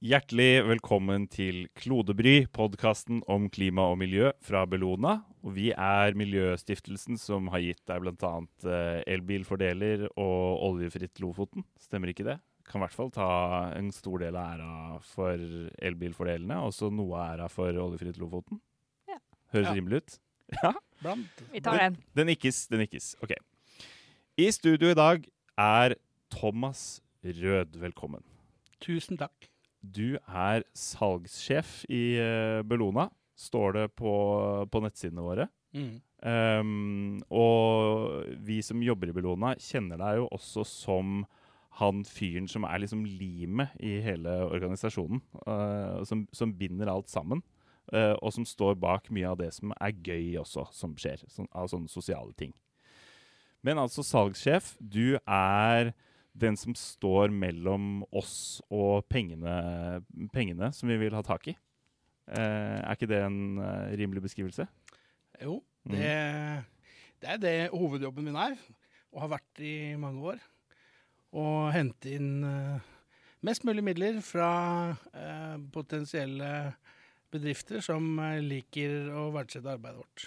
Hjertelig velkommen til Klodebry, podkasten om klima og miljø fra Bellona. Og vi er Miljøstiftelsen som har gitt deg bl.a. Eh, elbilfordeler og oljefritt Lofoten. Stemmer ikke det? Kan i hvert fall ta en stor del av æra for elbilfordelene, og så noe av æra for oljefritt Lofoten. Ja. Høres Ja. rimelig ut? Ja. Blant. Vi tar den. Den nikkes, den nikkes. Ok. I studio i dag er Thomas Rød. Velkommen. Tusen takk. Du er salgssjef i eh, Bellona, står det på, på nettsidene våre. Mm. Um, og vi som jobber i Bellona, kjenner deg jo også som han fyren som er liksom limet i hele organisasjonen. Uh, som, som binder alt sammen. Uh, og som står bak mye av det som er gøy også, som skjer. Sånn, av sånne sosiale ting. Men altså salgssjef, du er den som står mellom oss og pengene, pengene som vi vil ha tak i. Eh, er ikke det en eh, rimelig beskrivelse? Jo, Mm. det, det er det hovedjobben min er, og har vært i mange år. Å hente inn eh, mest mulig midler fra eh, potensielle bedrifter som eh, liker å verdsette arbeidet vårt.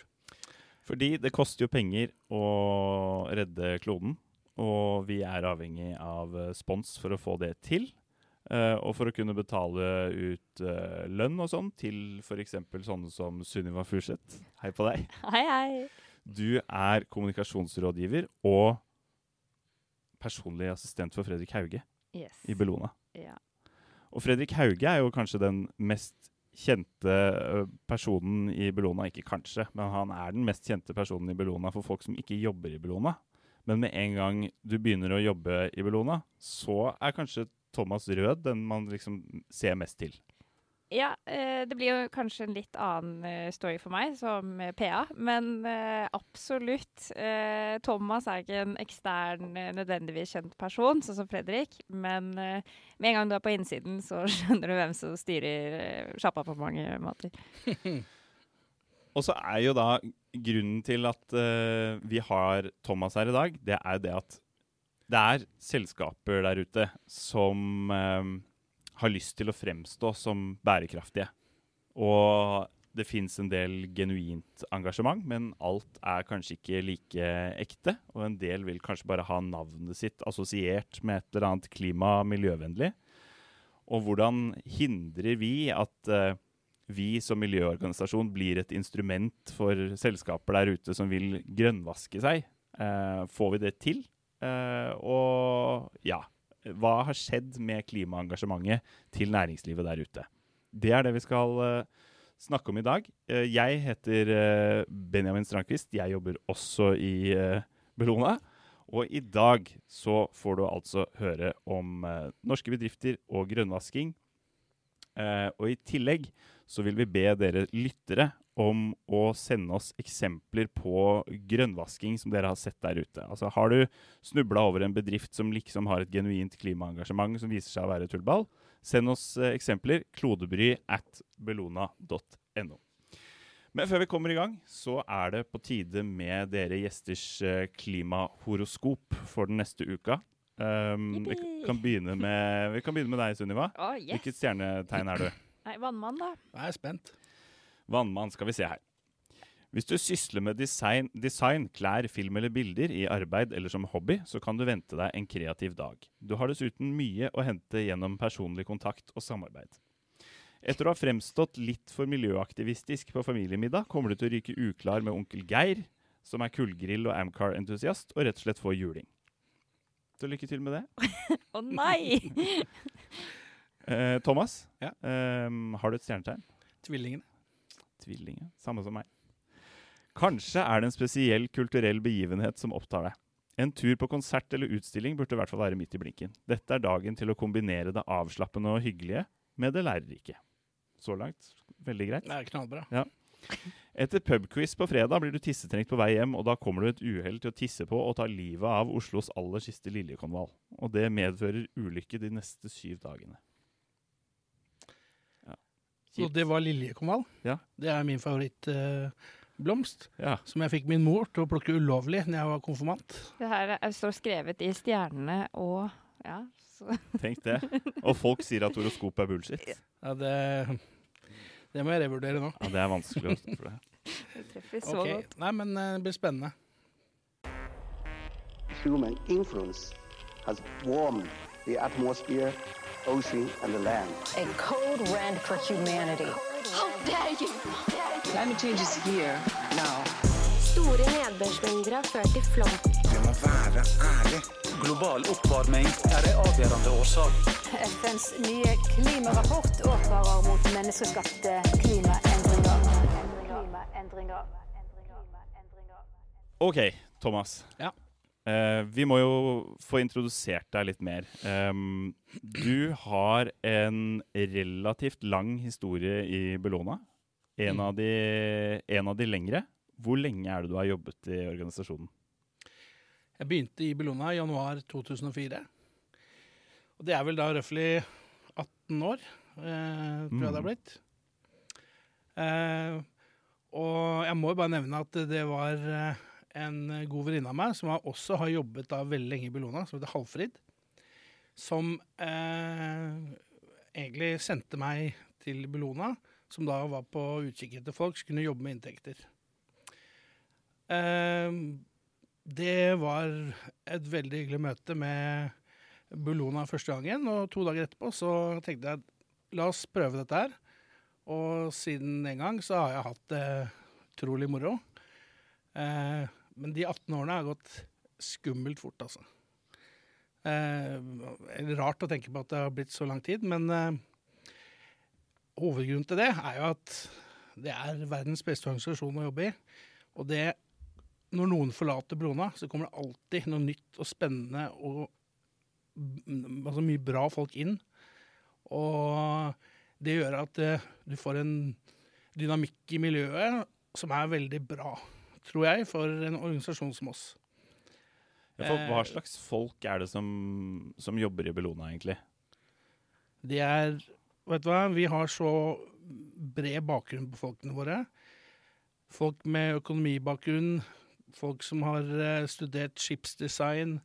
Fordi det koster jo penger å redde kloden, og vi er avhengig av eh, spons for å få det til. Uh, og for å kunne betale ut uh, lønn og sånn til f.eks. sånne som Sunniva Furseth. Hei på deg. Hei, hei. Du er kommunikasjonsrådgiver og personlig assistent for Fredrik Hauge Yes. i Bellona. Ja. Og Fredrik Hauge er jo kanskje den mest kjente personen i Bellona. Ikke kanskje, men han er den mest kjente personen i Bellona for folk som ikke jobber i Bellona. Men med en gang du begynner å jobbe i Bellona, så er kanskje Thomas Rød den man liksom ser mest til. Ja, eh, det blir jo kanskje en litt annen eh, story for meg som eh, PA, men absolutt. Eh, Thomas er ikke en ekstern, nødvendigvis kjent person, sånn som Fredrik. Men med en gang du er på innsiden, så skjønner du hvem som styrer sjappa på mange måter. Og så er jo da grunnen til at uh, vi har Thomas her i dag, det er det at det er selskaper der ute som uh, har lyst til å fremstå som bærekraftige. Og det fins en del genuint engasjement, men alt er kanskje ikke like ekte. Og en del vil kanskje bare ha navnet sitt assosiert med et eller annet klima- og miljøvennlig. Og hvordan hindrer vi at eh, vi som miljøorganisasjon blir et instrument for selskaper der ute som vil grønnvaske seg. Eh, får vi det til? Eh, og ja, hva har skjedd med klimaengasjementet til næringslivet der ute? Det er det vi skal eh, snakke om i dag. Eh, jeg heter eh, Benjamin Strandquist. Jeg jobber også i eh, Bellona. Og i dag så får du altså høre om norske bedrifter og grønnvasking. Eh, og i tillegg så vil vi be dere lyttere om å sende oss eksempler på grønnvasking som dere har sett der ute. Altså Har du snubla over en bedrift som liksom har et genuint klimaengasjement som viser seg å være tullball, send oss eh, eksempler. Klodebry at bellona.no. Men før vi kommer i gang, så er det på tide med dere gjesters eh, klimahoroskop for den neste uka. Um, vi, kan begynne med, vi kan begynne med deg, Sunniva. Oh, yes. Hvilket stjernetegn er du? Nei, vannmann, da. Jeg er spent. Vannmann, skal vi se her. Hvis du sysler med design, design, klær, film eller bilder i arbeid eller som hobby, så kan du vente deg en kreativ dag. Du har dessuten mye å hente gjennom personlig kontakt og samarbeid. Etter å ha fremstått litt for miljøaktivistisk på familiemiddag, kommer du til å ryke uklar med onkel Geir, som er kullgrill og Amcar-entusiast, og rett og slett få juling. Så lykke til med det. Å nei! Eh, Thomas, Ja. eh, har du et stjernetegn? Tvillingene. Tvillingene. Samme som meg. Kanskje er det en spesiell kulturell begivenhet som opptar deg. En tur på konsert eller utstilling burde i hvert fall være midt i blinken. Dette er dagen til å kombinere det avslappende og hyggelige med det lærerike. Så langt veldig greit. Det er knallbra. Etter pubquiz på fredag blir du tissetrengt på vei hjem, og da kommer du et uhell til å tisse på og ta livet av Oslos aller siste liljekonvall. Og det medfører ulykke de neste syv dagene. Ja. Så det var liljekonvall. Ja. Det er min favorittblomst. Ja. som jeg fikk min mor til å plukke ulovlig når jeg var konfirmant. Det her er, står skrevet i stjernene og Ja, så Tenk det. Og folk sier at horoskop er bullshit. Ja, det, det må jeg revurdere nå. Ja, Det er vanskelig å for det. det treffer så okay. godt. Nei, men eh, det blir spennende. human influence has warmed the atmosphere, ocean, and the land. A code red for humanity. How dare you! Climate change is here now. Store nedbørsmengder har ført til flom. Må være ærlig. Global oppvarming er en avgjørende årsak. FNs nye klimarapport advarer mot menneskeskapte klimaendringer. Klimaendringer. OK, Thomas. Ja. Uh, vi må jo få introdusert deg litt mer. Um, du har en relativt lang historie i Bellona. En, Mm. av de, en av de lengre. Hvor lenge er det du har jobbet i organisasjonen? Jeg begynte i Bellona i januar 2004. Og det er vel da røftlig 18 år, eh, tror jeg det har blitt. Eh, og jeg må jo bare nevne at det var eh, en god venninne av meg som også har jobbet da veldig lenge i Bellona, som heter Halfrid. Som eh, egentlig sendte meg til Bellona, som da var på utkikk etter folk som kunne jobbe med inntekter. Eh, det var et veldig hyggelig møte med Bellona første gangen, og to dager etterpå så tenkte jeg la oss prøve dette her. Og siden den gang så har jeg hatt det utrolig moro. Eh, men de 18 årene har gått skummelt fort, altså. Eh, rart å tenke på at det har blitt så lang tid, men eh, hovedgrunnen til det er jo at det er verdens beste organisasjon å jobbe i. Og det når noen forlater Brona, så kommer det alltid noe nytt og spennende og mm, altså mye bra folk inn. Og det gjør at uh, du får en dynamikk i miljøet som er veldig bra, tror jeg, for en organisasjon som oss. Ja, for, hva Eh, slags folk er det som, som jobber i Bellona, egentlig? Det er Vet du hva, vi har så bred bakgrunn på folkene våre. Folk med økonomibakgrunn, folk som har eh, studert skipsdesign.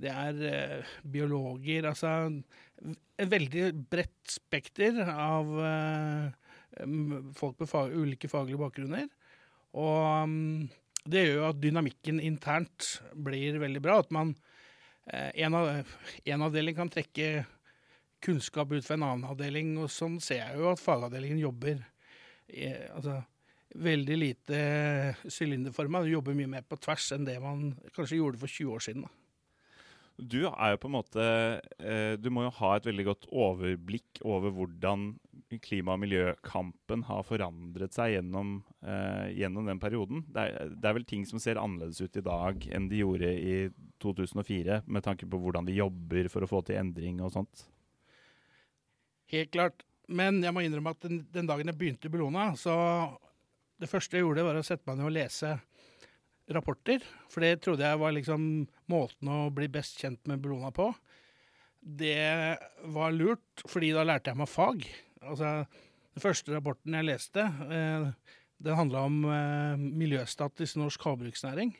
Det er eh, biologer. Altså et veldig bredt spekter av eh, folk med fag, ulike faglige bakgrunner. Og mm, det gjør jo at dynamikken internt blir veldig bra. At man en, av, en avdeling kan trekke kunnskap ut fra en annen avdeling, og sånn ser jeg jo at fagavdelingen jobber altså, veldig lite sylinderforma. Du jobber mye mer på tvers enn det man kanskje gjorde for 20 år siden. Da. Du er jo på en måte eh, Du må jo ha et veldig godt overblikk over hvordan klima- og miljøkampen har forandret seg gjennom, eh, gjennom den perioden. Det er, det er vel ting som ser annerledes ut i dag enn de gjorde i 2004, med tanke på hvordan vi jobber for å få til endring og sånt. Helt klart. Men jeg må innrømme at den, den dagen jeg begynte i Bellona, så det første jeg gjorde, var å sette meg ned og lese rapporter. For det trodde jeg var liksom måten å bli best kjent med Bellona på. Det var lurt, fordi da lærte jeg meg fag. Altså, den første rapporten jeg leste, eh, den handla om eh, miljøstatus i norsk havbruksnæring.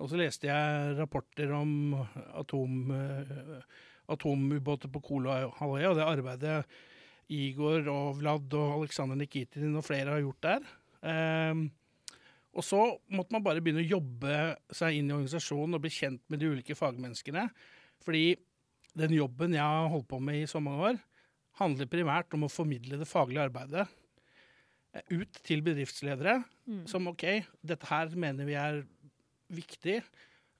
Og så leste jeg rapporter om atom, eh, atomubåter på Kolahalvøya, og det arbeidet Igor og Vlad og Aleksandr Nikitin og flere har gjort der. Ehm, og så måtte man bare begynne å jobbe seg inn i organisasjonen og bli kjent med de ulike fagmenneskene. Fordi den jobben jeg har holdt på med i så mange år, handler primært om å formidle det faglige arbeidet eh, ut til bedriftsledere. Som OK, dette her mener vi er viktig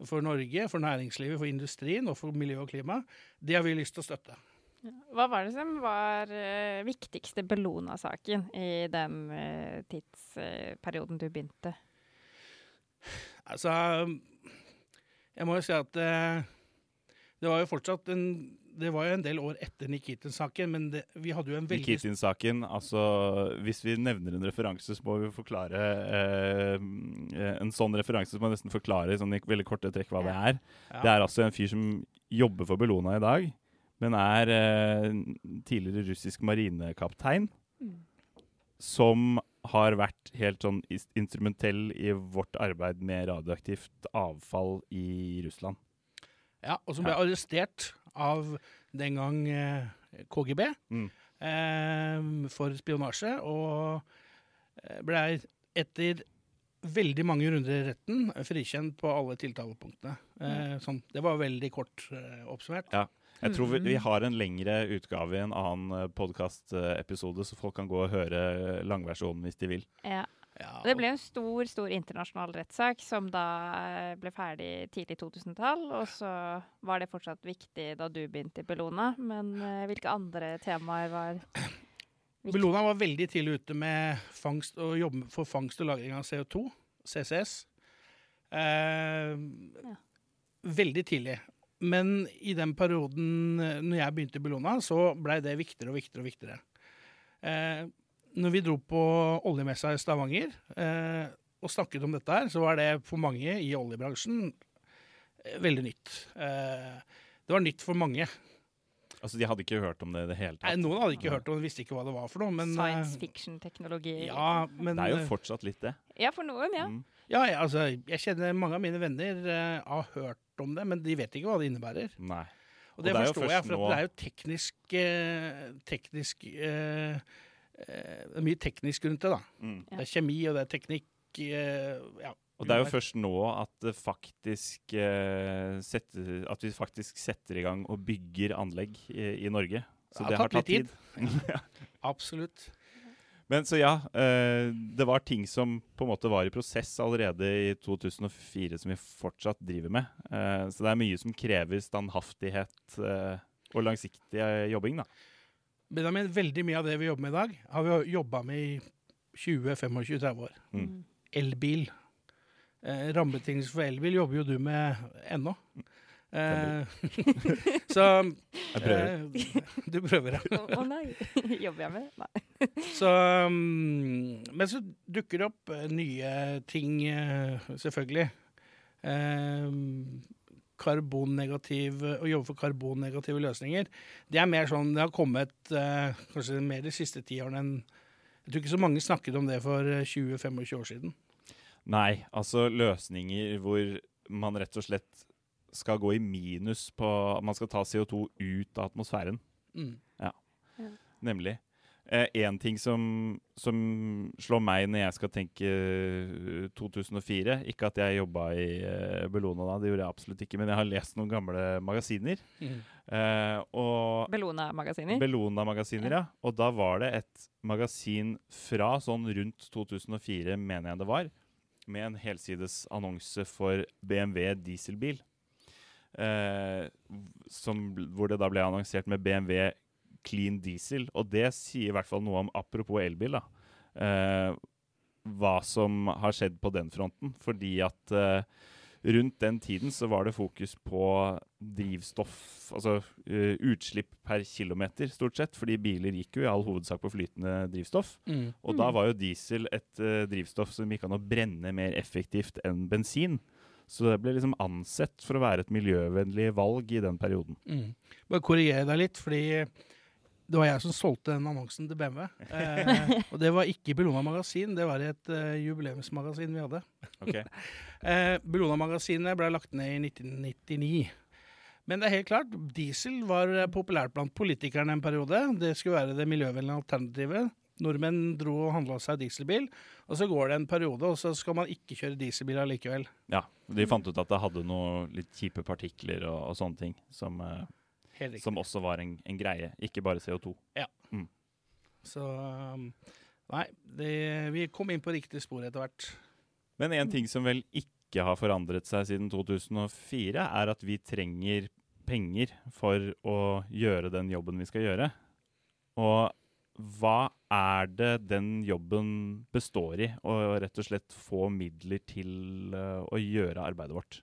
for Norge, for næringslivet, for industrien og for miljø og klima. Det har vi lyst til å støtte. Hva var det som var uh, viktigste Bellona-saken i den uh, tidsperioden du begynte? Altså Jeg må jo si at eh, det var jo fortsatt en Det var jo en del år etter Nikitin-saken, men det, vi hadde jo en veldig Nikitin-saken, altså Hvis vi nevner en referanse, så må vi forklare eh, En sånn referanse så må vi nesten forklare sånn, i veldig korte trekk hva det er. Ja. Det er altså en fyr som jobber for Bellona i dag, men er eh, tidligere russisk marinekaptein. Som har vært helt sånn instrumentell i vårt arbeid med radioaktivt avfall i Russland. Ja, og som ble Ja. arrestert av den gang eh, KGB Mm. eh, for spionasje, og ble etter veldig mange runder i retten frikjent på alle tiltalepunktene. Eh, sånn, det var veldig kort eh, oppsummert. Ja. Jeg tror vi, vi Mm. har en lengre utgave i en annen podkastepisode, så folk kan gå og høre langversjonen hvis de vil. Ja. Ja, Det ble en stor stor internasjonal rettssak som da eh, ble ferdig tidlig 2000-tall. Og så var det fortsatt viktig da du begynte i Bellona. Men eh, hvilke andre temaer var viktige? Bellona var veldig tidlig ute med fangst og jobbe for fangst og lagring av CO2, CCS. Eh, Veldig tidlig. Men i den perioden eh, når jeg begynte i Bellona, så blei det viktigere og viktigere og viktigere. Eh, når vi dro på oljemessa i Stavanger eh, og snakket om dette her, så var det for mange i oljebransjen eh, veldig nytt. Eh, det var nytt for mange. Altså, De hadde ikke hørt om det i det hele tatt? Nei, noen hadde ikke hørt om det, visste ikke hva det var for noe. Men, eh, Science fiction-teknologi? Ja, men Det er jo fortsatt litt det. Ja, for noen, ja. Mm. Ja, jeg, altså, jeg kjenner mange av mine venner uh, har hørt om det, men de vet ikke hva det innebærer. Nei. Og Og det, det forstår jeg, for at nå- det er jo teknisk uh, Teknisk uh, Det mye teknisk rundt det, da. Mm. Ja. Det er kjemi, og det er teknikk. ja. Og det er jo først nå at det faktisk setter, At vi faktisk setter i gang og bygger anlegg i, i Norge. Så Det det har har tatt tatt litt tid. Absolutt. Men så ja, eh, det var ting som på en måte var i prosess allerede i 2004 som vi fortsatt driver med. Eh, så det er mye som krever standhaftighet eh, og langsiktig jobbing, da. Benjamin, veldig mye av det vi jobber med i dag, har vi jobba med i 20-25-30 år. Mm. Elbil. Eh, rammebetingelser for elbil jobber jo du med ennå. Eh, så Jeg prøver. eh, du prøver, ja. Å oh, nei! Jobber jeg med det? Nei. Så, um, men så dukker det opp eh, nye ting, selvfølgelig. Um, karbonnegativ, å jobbe for karbonnegative løsninger. Det er mer sånn, det har kommet eh, kanskje mer de siste ti årene enn Jeg tror ikke så mange snakket om det for eh, 20-25 år siden. Nei, altså løsninger hvor man rett og slett skal gå i minus på at Man skal ta CO2 ut av atmosfæren. Mm. Nemlig. Én ting som, som slår meg når jeg skal tenke eh, 2004 Ikke at jeg jobba i eh, Bellona da, det gjorde jeg absolutt ikke, men jeg har lest noen gamle magasiner. Mm. Eh, Bellona-magasiner? Bellona-magasiner, ja. Og da var det et magasin fra sånn rundt 2004, mener jeg det var, med en helsides annonse for BMW dieselbil. Eh, som, hvor det da ble annonsert med BMW clean diesel. Og det sier i hvert fall noe om, apropos elbil, da, eh, hva som har skjedd på den fronten. Fordi at eh, rundt den tiden så var det fokus på drivstoff, altså uh, utslipp per kilometer, stort sett. Fordi biler gikk jo i all hovedsak på flytende drivstoff. Mm. Og da var jo diesel et uh, drivstoff som gikk an å brenne mer effektivt enn bensin. Så det ble liksom ansett for å være et miljøvennlig valg i den perioden. Mm. Bare korrigere deg litt, fordi det var jeg som solgte den annonsen til BMW. Eh, og det var ikke i Bellona Magasin, det var i et uh, jubileumsmagasin vi hadde. Okay. Eh, Bellona-magasinet ble lagt ned i 1999. Men det er helt klart, diesel var eh, populært blant politikerne en periode. Det skulle være det miljøvennlige alternativet. Nordmenn dro og handla seg dieselbil, og så går det en periode, og så skal man ikke kjøre dieselbil allikevel. Ja, De fant ut at det hadde noe litt kjipe partikler og, og sånne ting, som, eh, som også var en, en greie, ikke bare CO2. Ja. Så um, Nei, det, vi kom inn på riktig spor etter hvert. Men en ting som vel ikke har forandret seg siden 2004, er at vi trenger penger for å gjøre den jobben vi skal gjøre. Og hva er det den jobben består i? Å rett og slett få midler til eh, å gjøre arbeidet vårt.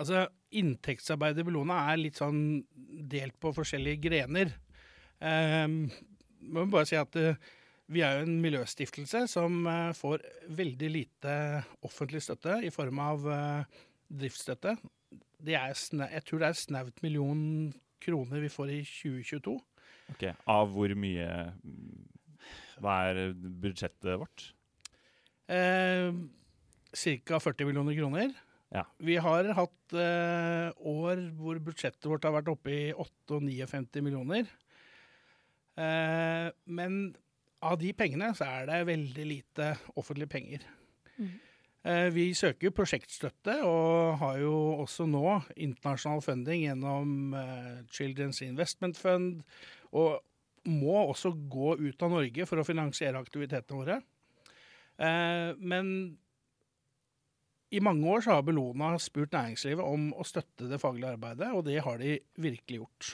Altså, inntektsarbeidet i Bellona er litt sånn delt på forskjellige grener. Um, må bare si at uh, vi er jo en miljøstiftelse som uh, får veldig lite offentlig støtte i form av uh, driftsstøtte. Jeg tror det er snaut million kroner vi får i 2022. Ok, Av hvor mye mm, Hva er budsjettet vårt? Eh, Ca. 40 millioner kroner. Ja. Vi har hatt eh, år hvor budsjettet vårt har vært oppe i 58-59 millioner. Eh, men av de pengene så er det veldig lite offentlige penger. Eh, vi søker jo prosjektstøtte, og har jo også nå internasjonal funding gjennom eh, Children's Investment Fund, og må også gå ut av Norge for å finansiere aktivitetene våre. Eh, men i mange år så har Bellona spurt næringslivet om å støtte det faglige arbeidet, og det har de virkelig gjort.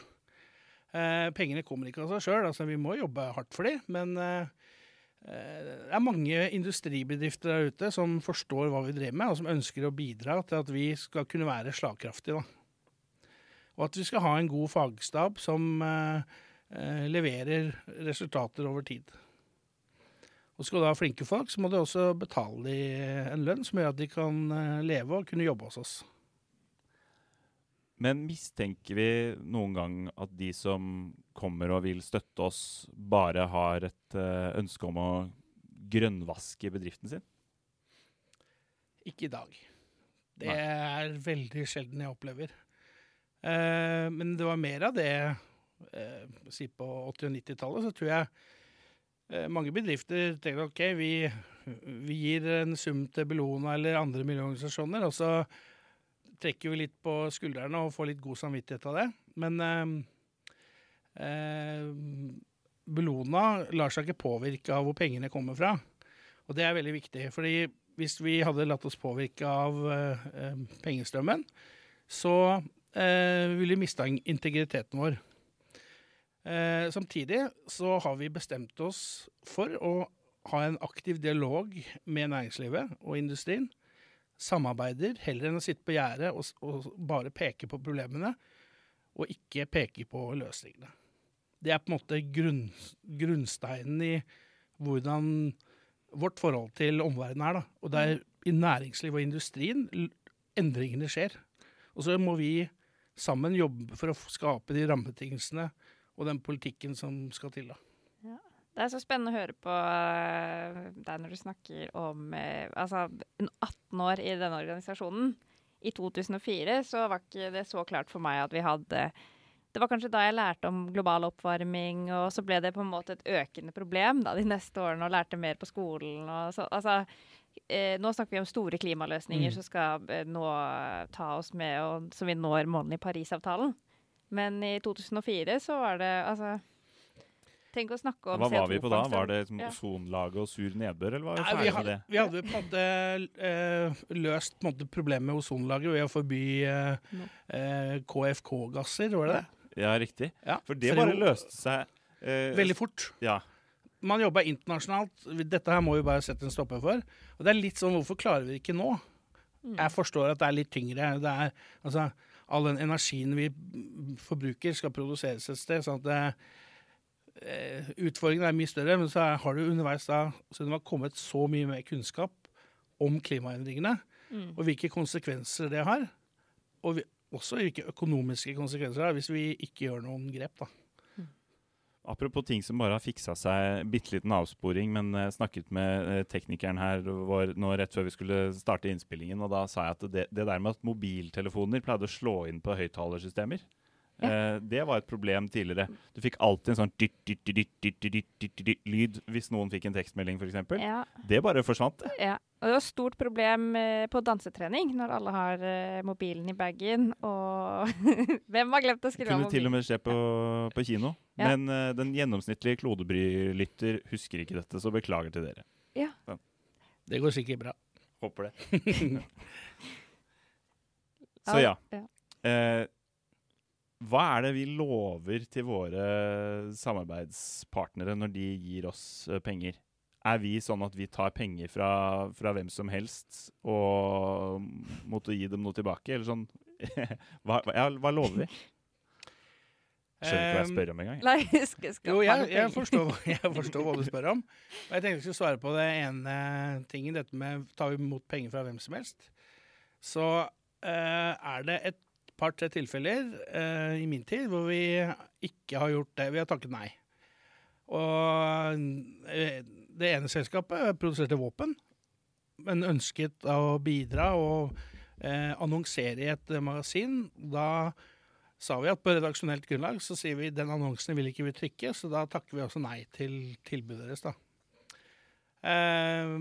Eh, pengene kommer ikke av seg sjøl, altså vi må jobbe hardt for dem, men eh, eh, det er mange industribedrifter der ute som forstår hva vi driver med, og som ønsker å bidra til at vi skal kunne være slagkraftige. Da. Og at vi skal ha en god fagstab som eh, leverer resultater over tid. Og skal du ha flinke folk, så må du også betale dem en lønn som gjør at de kan eh, leve og kunne jobbe hos oss. Men mistenker vi noen gang at de som kommer og vil støtte oss, bare har et eh, ønske om å grønnvaske bedriften sin? Ikke i dag. Det er veldig sjelden jeg opplever. Eh, men det var mer av det eh, si på 80- og 90-tallet. Så tror jeg eh, mange bedrifter tenker ok, vi, vi gir en sum til Bellona eller andre miljøorganisasjoner, og så trekker vi litt på skuldrene og får litt god samvittighet av det. Men eh, eh, Bellona lar seg ikke påvirke av hvor pengene kommer fra. Og det er veldig viktig. fordi hvis vi hadde latt oss påvirke av eh, pengestrømmen, så ville vi mista integriteten vår. Eh, samtidig så har vi bestemt oss for å ha en aktiv dialog med næringslivet og industrien. Samarbeider heller enn å sitte på gjerdet og, og bare peke på problemene, og ikke peke på løsningene. Det er på en måte grunn, grunnsteinen i hvordan vårt forhold til omverdenen er. Da. Og det er i næringslivet og industrien endringene skjer. Og så må vi sammen jobbe for å skape de rammebetingelsene og den politikken som skal til. da. Det er så spennende å høre på eh, deg når du snakker om eh, altså, 18 år i denne organisasjonen. I 2004 så var ikke det så klart for meg at vi hadde Det var kanskje da jeg lærte om global oppvarming, og så ble det på en måte et økende problem da, de neste årene, og lærte mer på skolen. Og så, altså, eh, nå snakker vi om store klimaløsninger Mm. som skal eh, nå ta oss med, og så vi når målene i Parisavtalen. Men i 2004 så var det altså Tenk å snakke om Hva var vi på da? Var det som Ja. ozonlaget og sur nedbør, eller var vi, ferdig med det? vi hadde på en måte eh, løst på en måte problemet med ozonlaget ved å forby eh, eh, KFK-gasser, var det det? Ja, riktig. Ja. For det bare løste seg eh, Veldig fort. Ja. Man jobba internasjonalt. Dette her må vi bare sette en stopper for. Og det er litt sånn, hvorfor klarer vi det ikke nå? Jeg forstår at det er litt tyngre. Det er, altså, all den energien vi forbruker, skal produseres et sted. sånn at det, eh, Utfordringen er mye større, men så har du underveis da så det har kommet så mye mer kunnskap om klimaendringene, og hvilke konsekvenser det har. Og vi, også hvilke økonomiske konsekvenser det har hvis vi ikke gjør noen grep. da. Apropos ting som bare har fiksa seg, bitte liten avsporing, men jeg snakket med eh, teknikeren her vår, nå rett før vi skulle starte innspillingen, og da sa jeg at det, det der med at mobiltelefoner pleide å slå inn på høyttalersystemer, ja. Eh, det var et problem tidligere. Du fikk alltid en sånn lyd hvis noen fikk en tekstmelding, f.eks. Ja. Det bare forsvant. Ja. Og det var et stort problem eh, på dansetrening når alle har eh, mobilen i bagen. Og hvem har glemt å skrive av mobilen? Kunne til og med skje på, på kino. Ja. Men uh, den gjennomsnittlige klodebrylytter husker ikke dette, så beklager til dere. Ja. Sånn. Det går sikkert bra. Håper det. så ja. ja. Uh, hva er det vi lover til våre samarbeidspartnere når de gir oss eh, penger? Er vi sånn at vi tar penger fra, fra hvem som helst og måtte gi dem noe tilbake? Eller sånn hva, hva- ja, hva lover vi? Skjønner ikke hva jeg spør om engang. jeg. Nei, skal, skal Jo, jeg, jeg, forstår, jeg forstår hva du spør om. Og jeg tenkte jeg skulle svare på det ene tingen, dette med tar vi imot penger fra hvem som helst. Så uh, er det et par-tre tilfeller eh, i min tid hvor vi ikke har gjort det. Vi har takket nei. Og eh, det ene selskapet produserte våpen, men ønsket å bidra og eh, annonsere i et magasin. Da sa vi at på redaksjonelt grunnlag så sier vi den annonsen vil ikke vi trykke, så da takker vi også nei til tilbudet deres, da. Eh,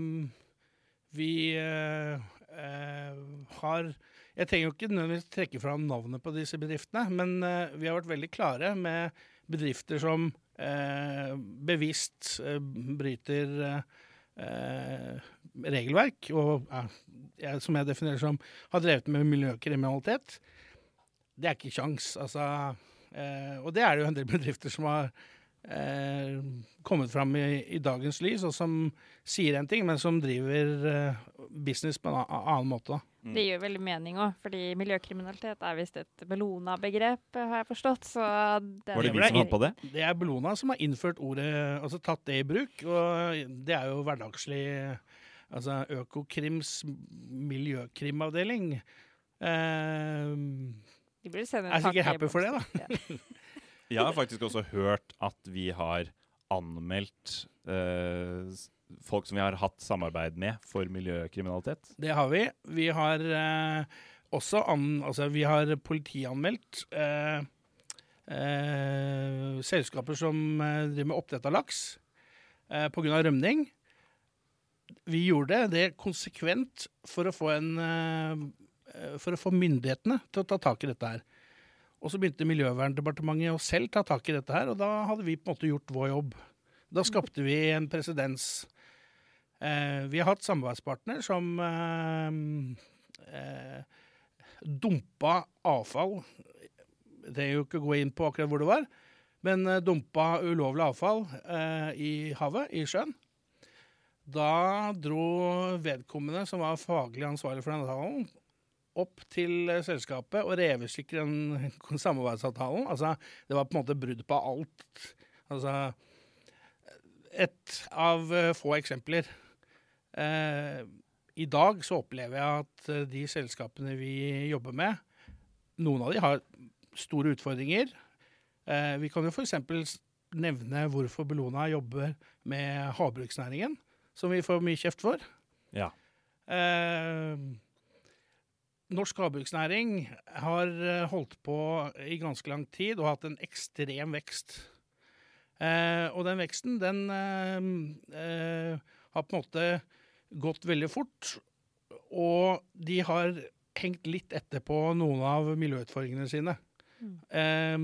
vi eh, eh, har Jeg trenger jo ikke nødvendigvis trekke fram navnet på disse bedriftene, men eh, vi har vært veldig klare med bedrifter som eh, bevisst eh, bryter regelverk, og som jeg definerer som har drevet med miljøkriminalitet. Det er ikke kjangs. Altså, og det er det jo en del bedrifter som har eh, kommet fram i, i dagens lys, og som sier en ting, men som driver eh, business på en annen måte. da. Det gir jo veldig mening òg, fordi miljøkriminalitet er visst et Bellona-begrep, har jeg forstått. Så det Var det vi som fant på det? Det er Bellona som har innført ordet, altså tatt det i bruk, og det er jo hverdagslig Altså Økokrims miljøkrimavdeling. Eh, De burde sende er sikkert happy for det, da. Ja. Jeg har faktisk også hørt at vi har anmeldt eh, folk som vi har hatt samarbeid med for miljøkriminalitet. Det har vi. Vi har eh, også an, altså, vi har politianmeldt eh, eh, selskaper som eh, driver med oppdrett av laks eh, pga. rømning. Vi gjorde det konsekvent for å få en eh, For å få myndighetene til å ta tak i dette her. Og så begynte Miljøverndepartementet å selv ta tak i dette her, og da hadde vi på en måte gjort vår jobb. Da skapte vi en presedens. Eh, vi har hatt samarbeidspartner som eh, eh, dumpa avfall Jeg trenger jo ikke gå inn på akkurat hvor det var, men dumpa ulovlig avfall i havet, i sjøen. Da dro vedkommende, som var faglig ansvarlig for denne avtalen, opp til selskapet og revesikre den samarbeidsavtalen. Altså, det var på en måte brudd på alt. Altså Et av få eksempler. Eh, I dag så opplever jeg at eh, de selskapene vi jobber med, noen av de har store utfordringer. Eh, vi kan jo f.eks. nevne hvorfor Bellona jobber med havbruksnæringen, som vi får mye kjeft for. Ja. Eh, norsk havbruksnæring har holdt på i ganske lang tid og hatt en ekstrem vekst. Eh, og den veksten, den har på en måte gått veldig fort. Og de har hengt litt etter på noen av miljøutfordringene sine. Eh,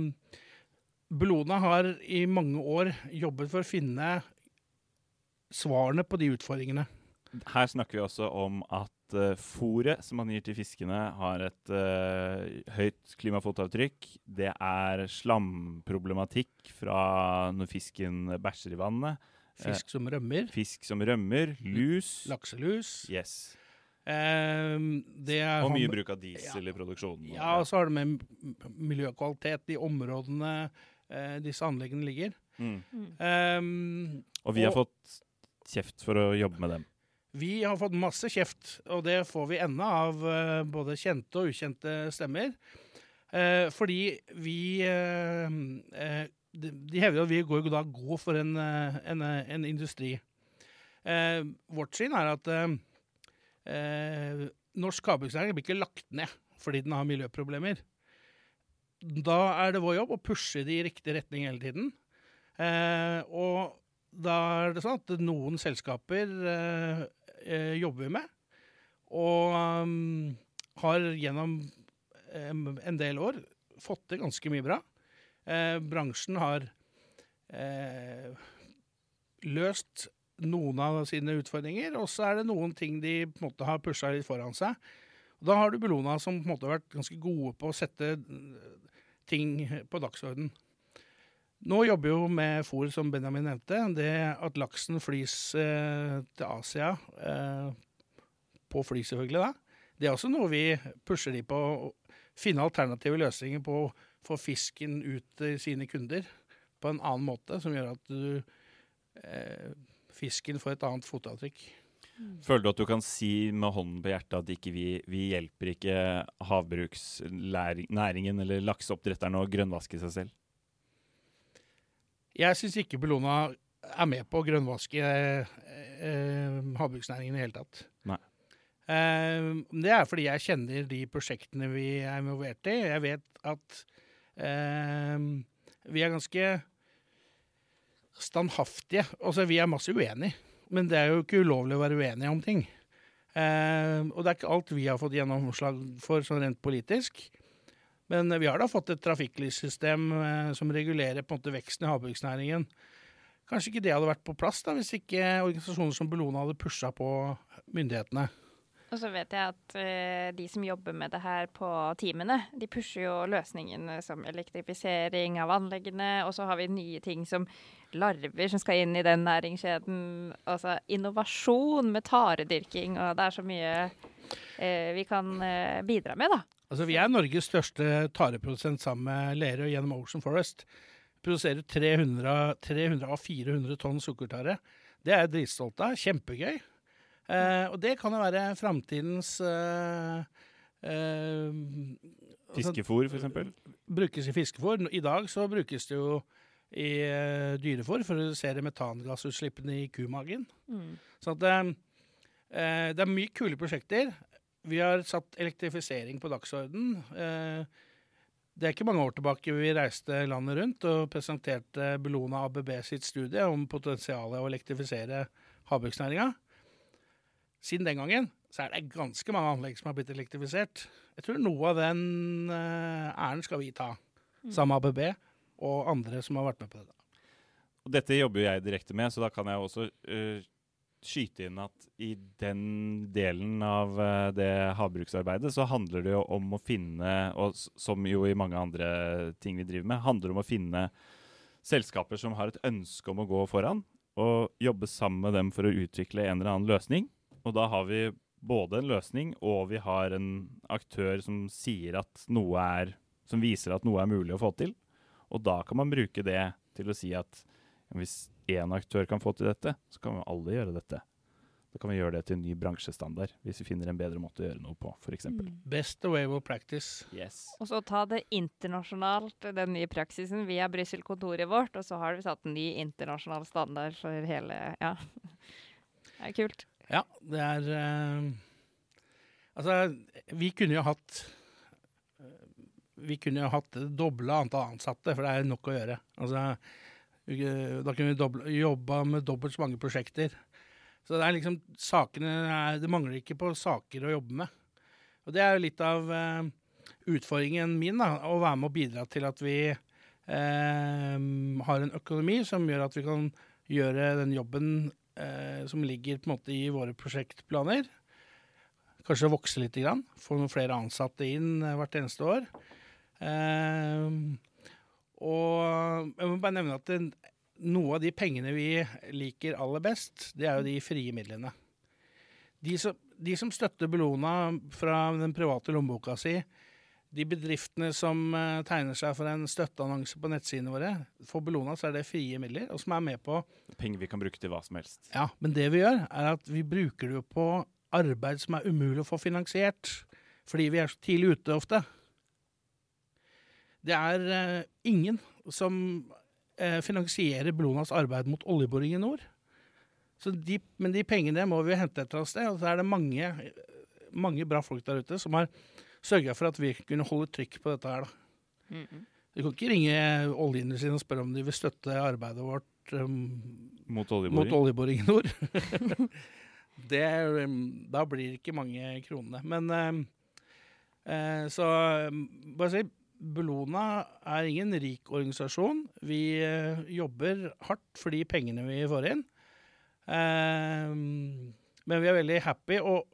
Bellona har i mange år jobbet for å finne svarene på de utfordringene. Her snakker vi også om at uh, fôret som man gir til fiskene, har et uh, høyt klimafotavtrykk. Det er slamproblematikk fra når fisken bæsjer i vannet. Fisk som rømmer, Fisk som rømmer, lus. lakselus Yes. Um, det er Og mye bruk av diesel i produksjonen. Ja, og så har det med miljøkvalitet i områdene uh, disse anleggene ligger. Mm. Um, Og vi har fått kjeft for å jobbe med dem. vi har fått masse kjeft, og det får vi ennå av uh, både kjente og ukjente stemmer. Uh, fordi vi de, de hevder at vi går, da går for en, eh, en, eh, en industri. Eh, vårt syn er at eh, eh, norsk havbruksnæring blir ikke lagt ned fordi den har miljøproblemer. Da er det vår jobb å pushe det i riktig retning hele tiden. Eh, og da er det sånn at noen selskaper jobber vi med, og um, har gjennom em, en del år fått til ganske mye bra. Eh, bransjen har eh, løst noen av sine utfordringer, og så er det noen ting de på en måte har pusha litt foran seg. Og da har du Bellona som på en måte har vært ganske gode på å sette eh, ting på dagsorden. Nå jobber jo med fôr, som Benjamin nevnte. Det at laksen flys eh, til Asia, eh, på fly selvfølgelig, da. det er også noe vi pusher de på å finne alternative løsninger på få fisken ut til sine kunder på en annen måte, som gjør at du, eh, fisken får et annet fotavtrykk. Føler du at du kan si med hånden på hjertet at ikke vi, vi hjelper ikke havbruksnæringen eller lakseoppdretterne å grønnvaske seg selv? Jeg syns ikke Bellona er med på å grønnvaske eh, eh, havbruksnæringen i det hele tatt. Nei. Eh, det er fordi jeg kjenner de prosjektene vi er involvert i. Jeg vet at vi er ganske standhaftige. Altså, vi er masse uenige, men det er jo ikke ulovlig å være uenige om ting. Eh, og det er ikke alt vi har fått gjennomslag for sånn rent politisk. Men vi har da fått et trafikklyssystem eh, som regulerer på en måte veksten i havbruksnæringen. Kanskje ikke det hadde vært på plass da, hvis ikke organisasjoner som Bellona hadde pusha på myndighetene. Og så vet jeg at uh, de som jobber med det her på teamene, de pusher jo løsningene som elektrifisering av anleggene, og så har vi nye ting som larver som skal inn i den næringskjeden. Altså innovasjon med taredyrking, og det er så mye uh, vi kan uh, bidra med, da. Altså, vi er Norges største tareprodusent sammen med Lerøy gjennom Ocean Forest. Produserer 300, 300 av 400 tonn sukkertare. Det er jeg dritstolt av. Kjempegøy. Eh, og det kan jo være framtidens eh, eh, altså, Fiskefôr, for eksempel. Brukes i fiskefôr. I dag så brukes det jo i eh, dyrefôr for å redusere metangassutslippene i kumagen. Mm. Så at, eh, eh, det er mye kule prosjekter. Vi har satt elektrifisering på dagsorden. Eh, det er ikke mange år tilbake vi reiste landet rundt og presenterte Bellona ABB sitt studie om potensialet å elektrifisere havbruksnæringa. Siden den gangen så er det ganske mange anlegg som har blitt elektrifisert. Jeg tror noe av den eh, æren skal vi ta, sammen med ABB og andre som har vært med på det. Og dette jobber jo jeg direkte med, så da kan jeg også uh, skyte inn at i den delen av øh, det havbruksarbeidet, så handler det jo om å finne, og som jo i mange andre ting vi driver med, handler om å finne selskaper som har et ønske om å gå foran, og jobbe sammen med dem for å utvikle en eller annen løsning. Og da har vi både en løsning, og vi har en aktør som sier at noe er Som viser at noe er mulig å få til. Og da kan man bruke det til å si at hvis én aktør kan få til dette, så kan vi alle gjøre dette. Da kan vi gjøre det til en ny bransjestandard, hvis vi finner en bedre måte å gjøre noe på, f.eks. Mm. Best of practice. Yes. Og så ta det internasjonalt, den nye praksisen via Brussel-kontoret vårt, og så har vi satt en ny internasjonal standard for hele Ja. Det er kult. Ja, det er eh, Altså, vi kunne jo hatt eh, Vi kunne jo hatt doble antall ansatte, for det er nok å gjøre. Altså, da kunne vi doble, jobba med dobbelt så mange prosjekter. Så det er liksom sakene Det mangler ikke på saker å jobbe med. Og det er jo litt av eh, utfordringen min, da, å være med og bidra til at vi eh, har en økonomi som gjør at vi kan gjøre den jobben eh, som ligger på en måte i våre prosjektplaner. Kanskje vokse litt, grann, få noen flere ansatte inn eh, hvert eneste år. Eh, og jeg må bare nevne at det, noe av de pengene vi liker aller best, det er jo de frie midlene. De som, de som støtter Bellona fra den private lommeboka si, de bedriftene som eh, tegner seg for en støtteannonse på nettsidene våre, for belona, så er det frie midler, og som er med på Penger vi kan bruke til hva som helst. Ja, men det vi gjør, er at vi bruker det på arbeid som er umulig å få finansiert, fordi vi er så tidlig ute ofte. Det er eh, ingen som eh, finansierer Bellonas arbeid mot oljeboring i nord. Så de, men de pengene må vi hente et eller annet sted, og så er det mange, mange bra folk der ute som har sørga for at vi kunne holde trykk på dette her. da. Du kan ikke ringe oljeindustrien og spørre om de vil støtte arbeidet vårt um, Mot mot oljeboring. i nord. det, um, da blir det ikke mange kronene. Men um, uh, så um, bare si Bellona er ingen rik organisasjon. Vi uh, jobber hardt for de pengene vi får inn. Um, men vi er veldig happy, og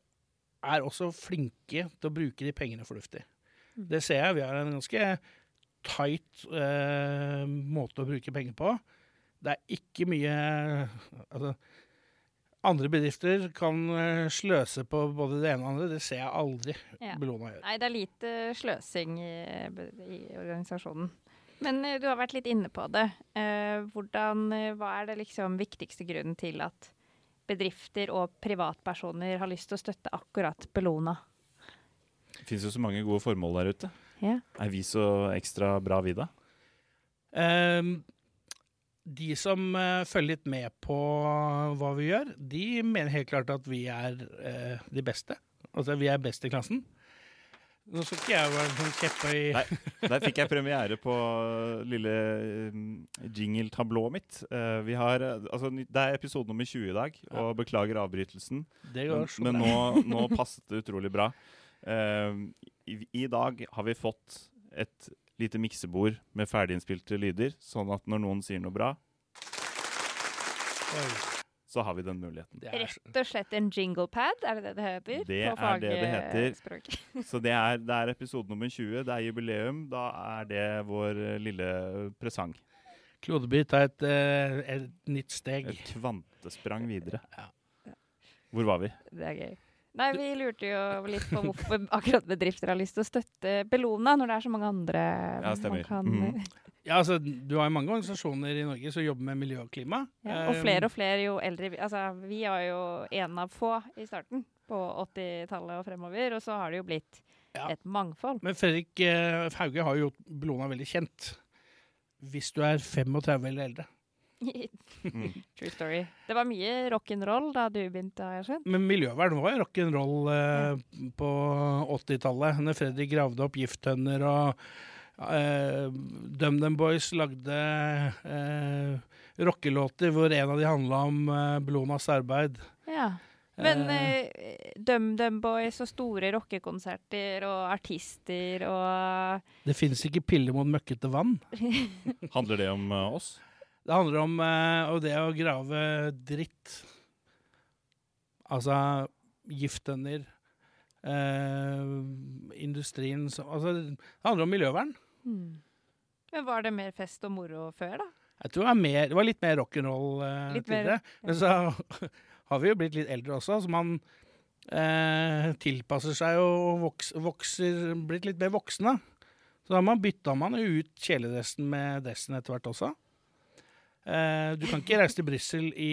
er også flinke til å bruke de pengene fornuftig. Det ser jeg. Vi har en ganske tight eh, måte å bruke penger på. Det er ikke mye Altså, andre bedrifter kan eh, sløse på både det ene og det andre. Det ser jeg aldri Ja. Bellona gjøre. Nei, det er lite sløsing i, i organisasjonen. Men eh, du har vært litt inne på det. Eh, hvordan, eh, hva er det liksom viktigste grunnen til at bedrifter og privatpersoner har lyst til å støtte akkurat Bellona? Det fins jo så mange gode formål der ute. Ja. Er vi så ekstra bra, vi da? Um, de som uh, følger litt med på hva vi gjør, de mener helt klart at vi er uh, de beste. Altså, vi er best i klassen. Nå skal ikke jeg være sånn kjepphøy Nei, Der fikk jeg premiere på lille eh, jingle-tablået mitt. Eh, vi har, eh, altså, det er episode nummer 20 i dag, og beklager avbrytelsen. Det går så men nå, nå passet det utrolig bra. Eh, i, I dag har vi fått et lite miksebord med ferdiginnspilte lyder, sånn at når noen sier noe bra, Oi, så har vi den muligheten. det er, Rett og slett en jinglepad, er det det det heter? Det på er det det heter. Så det er, det er episode nummer 20, det er jubileum. Da er det vår eh, lille presang. Klodebit er et, eh, et nytt steg. Et kvantesprang videre. Ja. Hvor var vi? Det er gøy. Nei, vi lurte jo litt på hvorfor akkurat bedrifter har lyst til å støtte Bellona, når det er så mange andre Ja, stemmer. man kan Mm. Ja, altså, du har jo mange organisasjoner i Norge som jobber med miljø og klima. ja, Og Eh, flere og flere jo eldre Altså, vi var jo en av få i starten, på 80-tallet og fremover, og så har det jo blitt Ja. et mangfold. Men Fredrik eh, Hauge har jo gjort Bellona veldig kjent. Hvis du er 35 eller eldre. Mm. True story. Det var mye rock'n'roll da du begynte, har jeg skjønt. Men miljøvern var rock'n'roll eh, på 80-tallet. Når Fredrik gravde opp gifttønner og eh, DumDum Boys lagde eh, rockelåter hvor en av de handla om eh, Blomas arbeid. Ja. Men Eh, eh, DumDum Boys og store rockekonserter og artister og det fins ikke piller mot møkkete vann. Handler det om eh, oss? Det handler om eh, og det å grave dritt. Altså gifttønner. Eh, industrien som Altså, det handler om miljøvern. Mm. Men var det mer fest og moro før, da? Jeg tror det var, mer, det var litt mer rock'n'roll eh, mer, tidligere. Men så har vi jo blitt litt eldre også, så man eh, tilpasser seg og voks, vokser Blitt litt mer voksne. Så da man bytta man jo ut kjeledressen med dressen etter hvert også. Eh, du kan ikke reise til Brussel i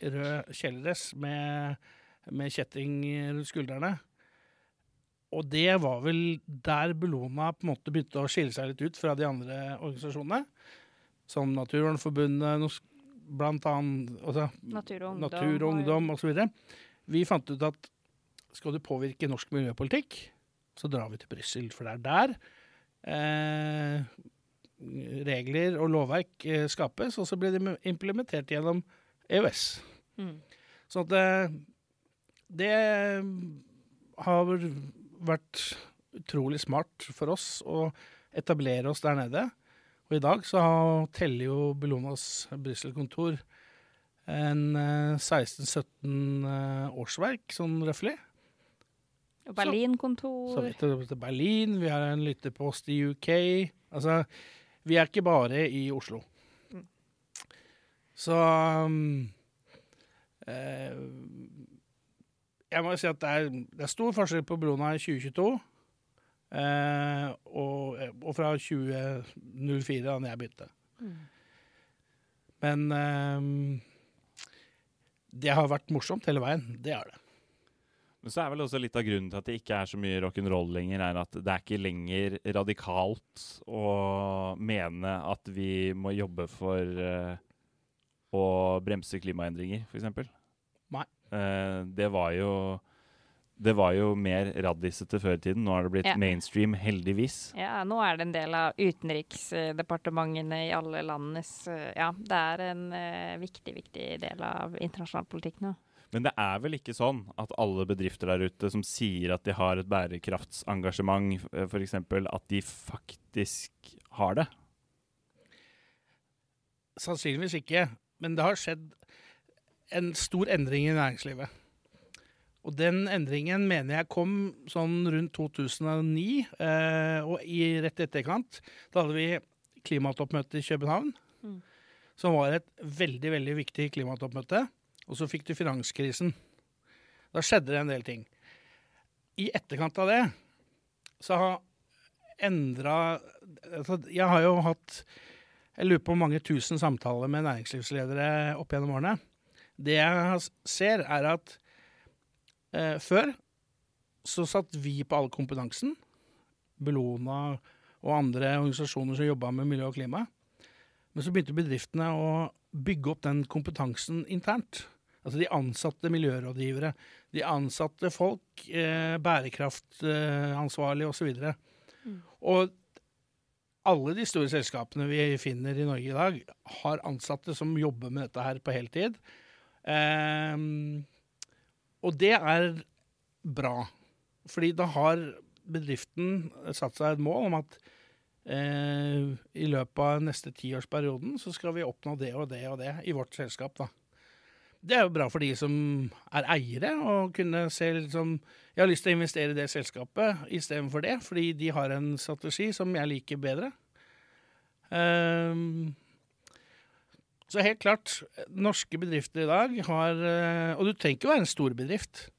rød kjeledress med, med kjetting rundt skuldrene. Og det var vel der Bellona på en måte begynte å skille seg litt ut fra de andre organisasjonene. Som Naturvernforbundet, blant annet altså, Natur og ungdom. Ungdom osv. Vi fant ut at skal du påvirke norsk miljøpolitikk, så drar vi til Brussel. For det er der eh, regler og lovverk eh, skapes, og så blir de implementert gjennom EØS. Mm. Så at eh, det har vært utrolig smart for oss å etablere oss der nede. Og i dag så har- teller jo Bellonas Brussel-kontor en eh, 16-17 eh, årsverk, sånn røftlig. Berlin-kontor. vidt det til Berlin, vi har en lyttepost i UK. Altså, vi er ikke bare i Oslo. Så um, eh, Jeg må jo si at det er, det er stor forskjell på Brona i 2022 eh, og, og fra 2004, da jeg begynte. Mm. Men um, det har vært morsomt hele veien. Det er det. Men så er vel også litt av grunnen til at det ikke er så mye rock'n'roll lenger, er at det er ikke lenger radikalt å mene at vi må jobbe for uh, å bremse klimaendringer, f.eks. Nei. Uh, det var jo det var jo mer raddisete før i tiden. Nå har det blitt Ja. mainstream, heldigvis. Ja, nå er det en del av utenriksdepartementene i alle landenes eh, Ja, det er en uh, viktig, viktig del av internasjonal politikk nå. Men det er vel ikke sånn at alle bedrifter der ute som sier at de har et bærekraftsengasjement, f.eks., at de faktisk har det? Sannsynligvis ikke, men det har skjedd en stor endring i næringslivet. Og den endringen mener jeg kom sånn rundt 2009, eh, og i rett etterkant. Da hadde vi klimatoppmøte i København, Mm. som var et veldig, veldig viktig klimatoppmøte. Og så fikk du finanskrisen. Da skjedde det en del ting. I etterkant av det så har endra altså, Jeg har jo hatt Jeg lurer på mange tusen samtaler med næringslivsledere opp gjennom årene. Det jeg ser, er at eh, før så satt vi på all kompetansen. Bellona og andre organisasjoner som jobba med miljø og klima. Men så begynte bedriftene å bygge opp den kompetansen internt. Altså de ansatte miljørådgivere, de ansatte folk, eh, bærekraftansvarlige osv. Og, så Mm. og alle de store selskapene vi finner i Norge i dag, har ansatte som jobber med dette her på heltid. Eh, og det er bra. Fordi da har bedriften satt seg et mål om at eh, i løpet av neste tiårsperioden så skal vi oppnå det og det og det i vårt selskap. da. Det er jo bra for de som er eiere, å kunne se liksom Jeg har lyst til å investere i det selskapet istedenfor det, fordi de har en strategi som jeg liker bedre. Ehm, så helt klart, norske bedrifter i dag har eh, Og du trenger ikke være en stor bedrift.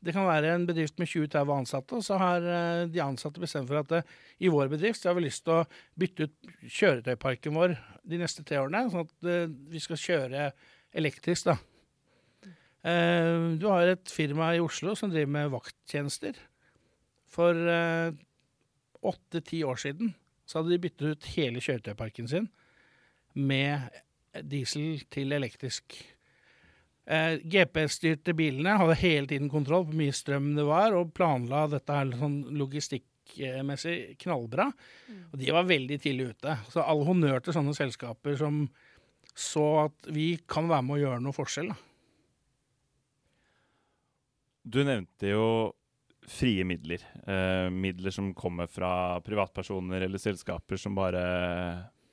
Det kan være en bedrift med 20-30 ansatte, og så har eh, de ansatte bestemt for at det, i vår bedrift så har vi lyst til å bytte ut kjøretøyparken vår de neste tre årene, sånn at eh, vi skal kjøre elektrisk, da. Eh, Du har et firma i Oslo som driver med vakttjenester. For åtte-ti år siden så hadde de byttet ut hele kjøretøyparken sin med diesel til elektrisk. Eh, GPS-styrte bilene hadde hele tiden kontroll på hvor mye strøm det var, og planla dette her sånn logistikkmessig knallbra. Og de var veldig tidlig ute. Så all honnør til sånne selskaper som så at vi kan være med å gjøre noe forskjell. Da. Du nevnte jo frie midler. Eh, midler som kommer fra privatpersoner eller selskaper som bare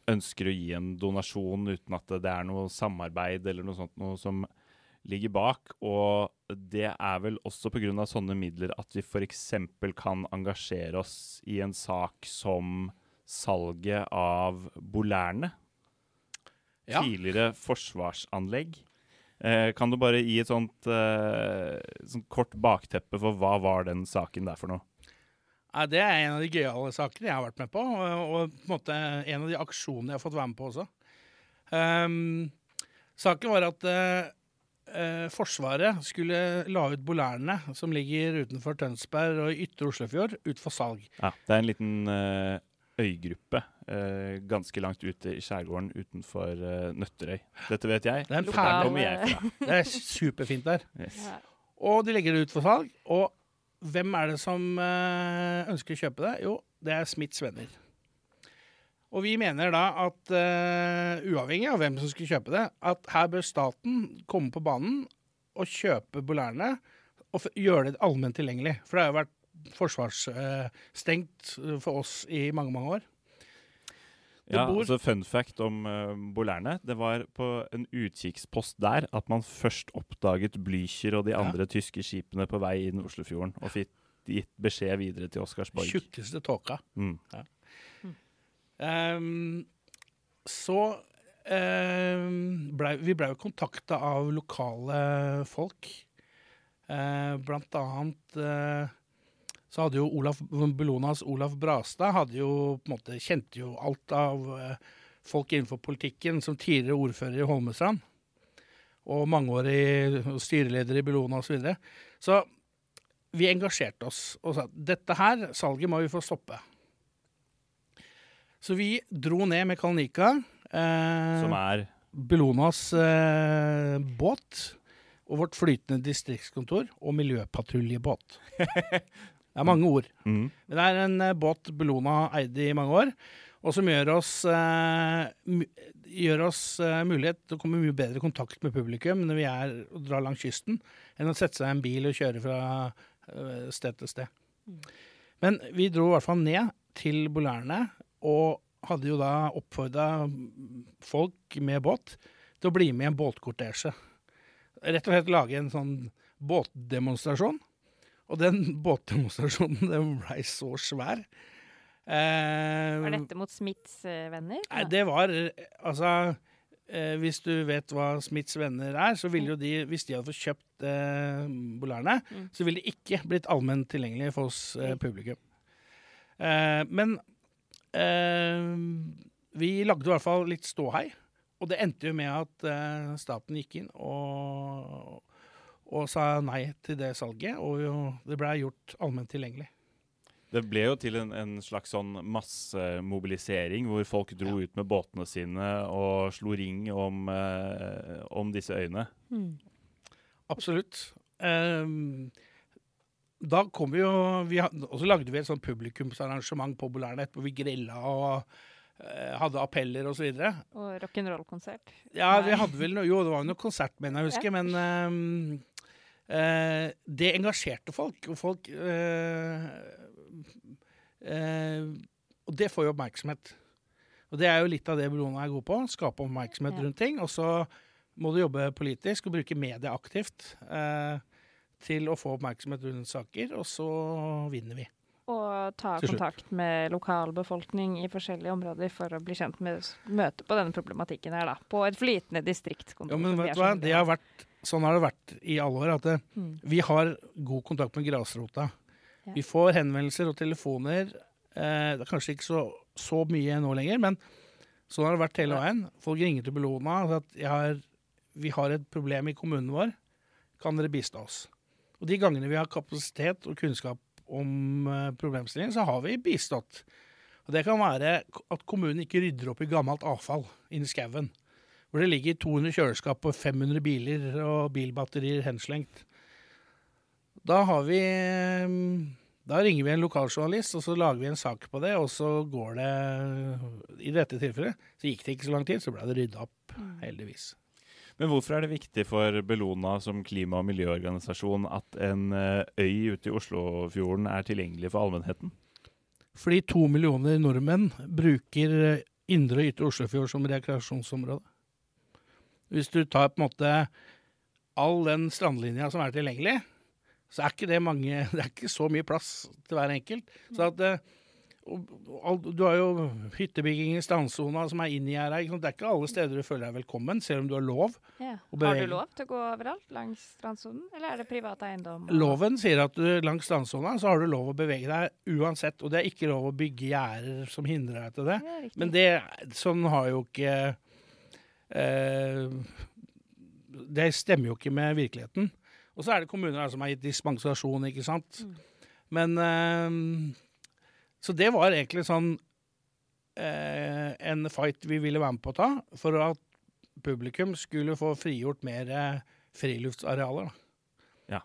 ønsker å gi en donasjon uten at det er noe samarbeid eller noe sånt noe som ligger bak. Og det er vel også pga. sånne midler at vi f.eks. kan engasjere oss i en sak som salget av Bolærne. Ja. Tidligere forsvarsanlegg. Eh, kan du bare gi et sånt eh, sånt, kort bakteppe for hva var den saken der for noe? Ja, det er en av de gøyale sakene jeg har vært med på, og, og på en måte en av de aksjonene jeg har fått være med på også. Um, saken var at eh, eh, Forsvaret skulle la ut Bolærene, som ligger utenfor Tønsberg og i ytre Oslofjord, ut for salg. Ja, det er en liten eh, øygruppe eh, ganske langt ute i skjærgården utenfor eh, Nøtterøy. Dette vet jeg. Det er en der perle. kommer jeg fra. Det er superfint der. Yes. Ja. Og de legger det ut for salg. Og hvem er det som eh, ønsker å kjøpe det? Jo, det er Smiths venner. Og vi mener da at uh, uavhengig av hvem som skulle kjøpe det, at her bør staten komme på banen og kjøpe Bolærene og gjøre det allment tilgjengelig. For det har jo vært forsvarsstengt for oss i mange, mange år. Det Ja, bor- altså Fun fact om uh, Bolærne. Det var på en utkikkspost der at man først oppdaget Blücher og de Ja. andre tyske skipene på vei inn Oslofjorden, og fikk gitt beskjed videre til Oscarsborg. Tjukkeste tåka. Mm. Ehm, så um, ble, vi blei jo kontakta av lokale folk. Uh, blant annet uh, så hadde jo Olaf Bellonas Olaf Brastad hadde jo på en måte kjente jo alt av uh, folk innenfor politikken som tidligere ordfører i Holmestrand. Og mangeårig styreleder i Bellona osv. Så, videre. så vi engasjerte oss og sa dette her salget må vi få stoppe. Så vi dro ned med Kalnika. Eh, Som er Bellonas eh, båt og vårt flytende distriktskontor og miljøpatruljebåt. Det er mange ord. mm. Men det er en eh, båt Bellona eide i mange år, og som gjør oss, eh, gjør oss eh, mulighet til å komme mye bedre kontakt med publikum når vi er og drar langs kysten, enn å sette seg i en bil og kjøre fra eh, sted til sted. Men vi dro i hvert fall ned til Bolærene, og hadde jo da oppfordra folk med båt til å bli med i en båtkortesje. Rett og slett lage en sånn båtdemonstrasjon. Og den båtdemonstrasjonen den blei så svær. Eh, Var dette mot Smiths eh, venner? Nei, det var Altså eh, Hvis du vet hva Smiths venner er, så ville jo de, hvis de hadde fått kjøpt eh, Bolærene, Mm. så ville de ikke blitt allment tilgjengelige for oss eh, publikum. Eh, men vi lagde i hvert fall litt ståhei. Og det endte jo med at eh, staten gikk inn og, og sa nei til det salget, og jo, det blei gjort allment tilgjengelig. Det ble jo til en, en slags sånn massemobilisering hvor folk dro ut med båtene sine og slo ring om, eh, om disse øyene. Mm. absolutt. Ehm, da kom vi jo vi, Og så lagde vi et sånt publikumsarrangement på Bolærnet hvor vi grilla og eh, hadde appeller osv. Og rock'n'roll-konsert. Ja, vi hadde vel noe Jo, det var jo noe konsert, mener jeg husker, men ehm, uh, det engasjerte folk. Og folk uh, Og det får jo oppmerksomhet. Og det er jo litt av det Bellona er god på. Skape oppmerksomhet Ja. rundt ting. Og så må du jobbe politisk og bruke media aktivt eh, til å få oppmerksomhet rundt saker, og så vinner vi. Og ta kontakt med lokalbefolkning i forskjellige områder for å bli kjent med møte på denne problematikken her, da. På et flytende distriktskontor. Ja, men vet du hva? Det har vært, sånn har det vært i alle år. At det, Mm. vi har god kontakt med grasrota. Ja. Vi får henvendelser og telefoner. Eh, det er kanskje ikke så, så mye nå lenger, men sånn har det vært hele veien. Folk ringer til Bellona og sier at har, vi har et problem i kommunen vår. Kan dere bistå oss? Og de gangene vi har kapasitet og kunnskap om eh, problemstillingen, så har vi bistått. Og Det kan være at kommunen ikke rydder opp i gammelt avfall inni skauen. Hvor det ligger 200 kjøleskap og 500 biler og bilbatterier henslengt. Da har vi eh, Da ringer vi en lokaljournalist, og så lager vi en sak på det, og så går det I dette tilfellet så gikk det ikke så lang tid, så ble det rydda opp, heldigvis. Men hvorfor er det viktig for Bellona som klima- og miljøorganisasjon at en eh, øy ute i Oslofjorden er tilgjengelig for allmennheten? Fordi to millioner nordmenn bruker eh, indre og ytre Oslofjord som rekreasjonsområde. Hvis du tar på en måte all den strandlinja som er tilgjengelig, så er ikke det mange Det er ikke så mye plass til hver enkelt. Så at Du har jo hyttebygging i strandsona som er inngjerda. Det er ikke alle steder du føler deg velkommen, selv om du har lov. Ja. Har du lov til å gå overalt langs strandsonen, eller er det privat eiendom? Loven sier at du langs strandsona så har du lov å bevege deg uansett, og det er ikke lov å bygge gjerder som hindrer deg til det. det. Men det, sånn har jo ikke eh, Det stemmer jo ikke med virkeligheten. Og så er det kommuner som har gitt dispensasjon, ikke sant. Men eh, Så det var egentlig sånn eh, en fight vi ville være med på å ta, for at publikum skulle få frigjort mer eh, friluftsarealer. Da. Ja.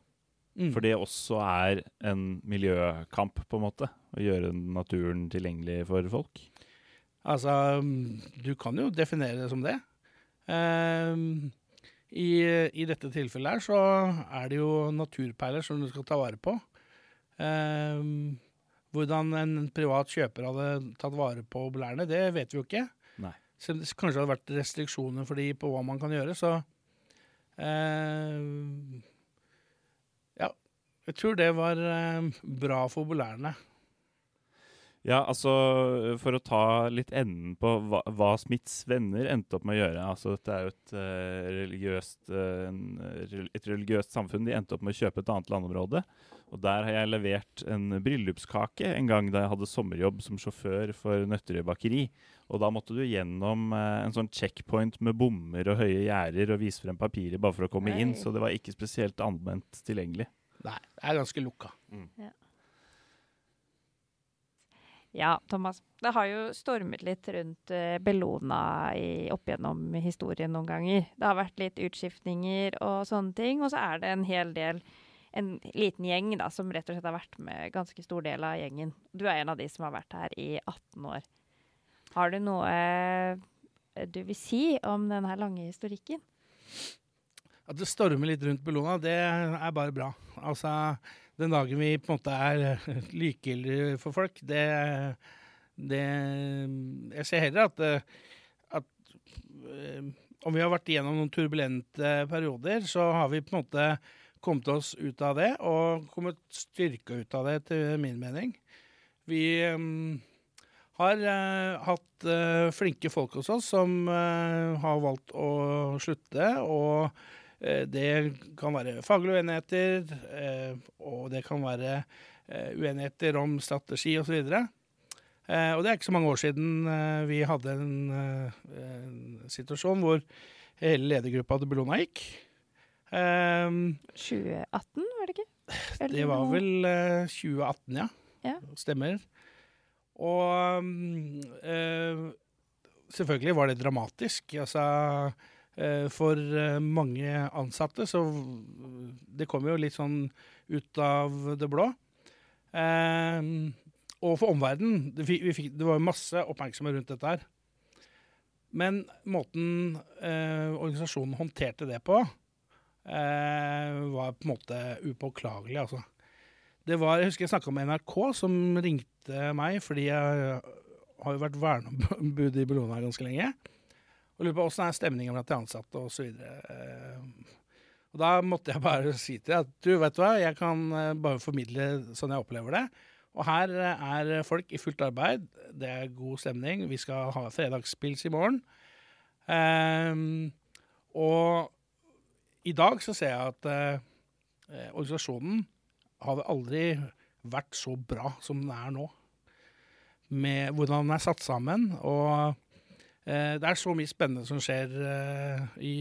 Mm. For det også er en miljøkamp, på en måte. Å gjøre naturen tilgjengelig for folk. Altså, du kan jo definere det som det. Eh, i, I dette tilfellet her så er det jo naturperler som du skal ta vare på. Ehm, hvordan en privat kjøper hadde tatt vare på blærene, det vet vi jo ikke. Nei. Så det kanskje hadde vært restriksjoner for de på hva man kan gjøre, så eh, Ja, jeg tror det var eh, bra for bolærene. Ja, altså For å ta litt enden på hva, hva Smiths venner endte opp med å gjøre altså Dette er jo et, uh, religiøst, uh, en, et religiøst samfunn. De endte opp med å kjøpe et annet landområde. Og der har jeg levert en bryllupskake en gang da jeg hadde sommerjobb som sjåfør for Nøtterøy bakeri. Og da måtte du gjennom uh, en sånn checkpoint med bommer og høye gjerder og vise frem papirer bare for å komme inn. Så det var ikke spesielt anvendt tilgjengelig. Nei, det er ganske lukka. Ja, Thomas. Det har jo stormet litt rundt eh, Bellona i, opp gjennom historien noen ganger. Det har vært litt utskiftninger og sånne ting. Og så er det en hel del, en liten gjeng da, som rett og slett har vært med ganske stor del av gjengen. Du er en av de som har vært her i 18 år. Har du noe eh, du vil si om denne lange historikken? At det stormer litt rundt Bellona, det er bare bra. Altså, den dagen vi på en måte er eh, likegyldige for folk, det, det Jeg ser heller at, eh, at eh, om vi har vært igjennom noen turbulente perioder, så har vi på en måte kommet oss ut av det, og kommet styrka ut av det, til min mening. Vi har hatt flinke folk hos oss som har valgt å slutte. og det kan være faglige uenigheter, eh, og det kan være eh, uenigheter om strategi osv. Eh, og det er ikke så mange år siden eh, vi hadde en, eh, en situasjon hvor hele ledergruppa til Bellona gikk. Eh, 2018, var det ikke? Eller det var vel eh, 2018, ja. Ja. Stemmer. Og eh, selvfølgelig var det dramatisk. Altså, eh, for eh, mange ansatte, så det kommer jo litt sånn ut av det blå. Eh, og for omverdenen. Det, var jo masse oppmerksomhet rundt dette her. Men måten eh, organisasjonen håndterte det på, eh, var på en måte upåklagelig, altså. Det var, Jeg husker jeg snakka med NRK, som ringte meg fordi jeg har jo vært verneombud i Bellona ganske lenge. Og lurer på åssen er stemningen blant de ansatte osv. Og da måtte jeg bare si til deg at du, vet du hva, jeg kan eh, bare formidle sånn jeg opplever det. Og her eh, er folk i fullt arbeid. Det er god stemning. Vi skal ha fredagspils i morgen. Um, og i dag så ser jeg at eh, eh, organisasjonen har aldri vært så bra som den er nå. Med hvordan den er satt sammen. Og eh, det er så mye spennende som skjer eh, i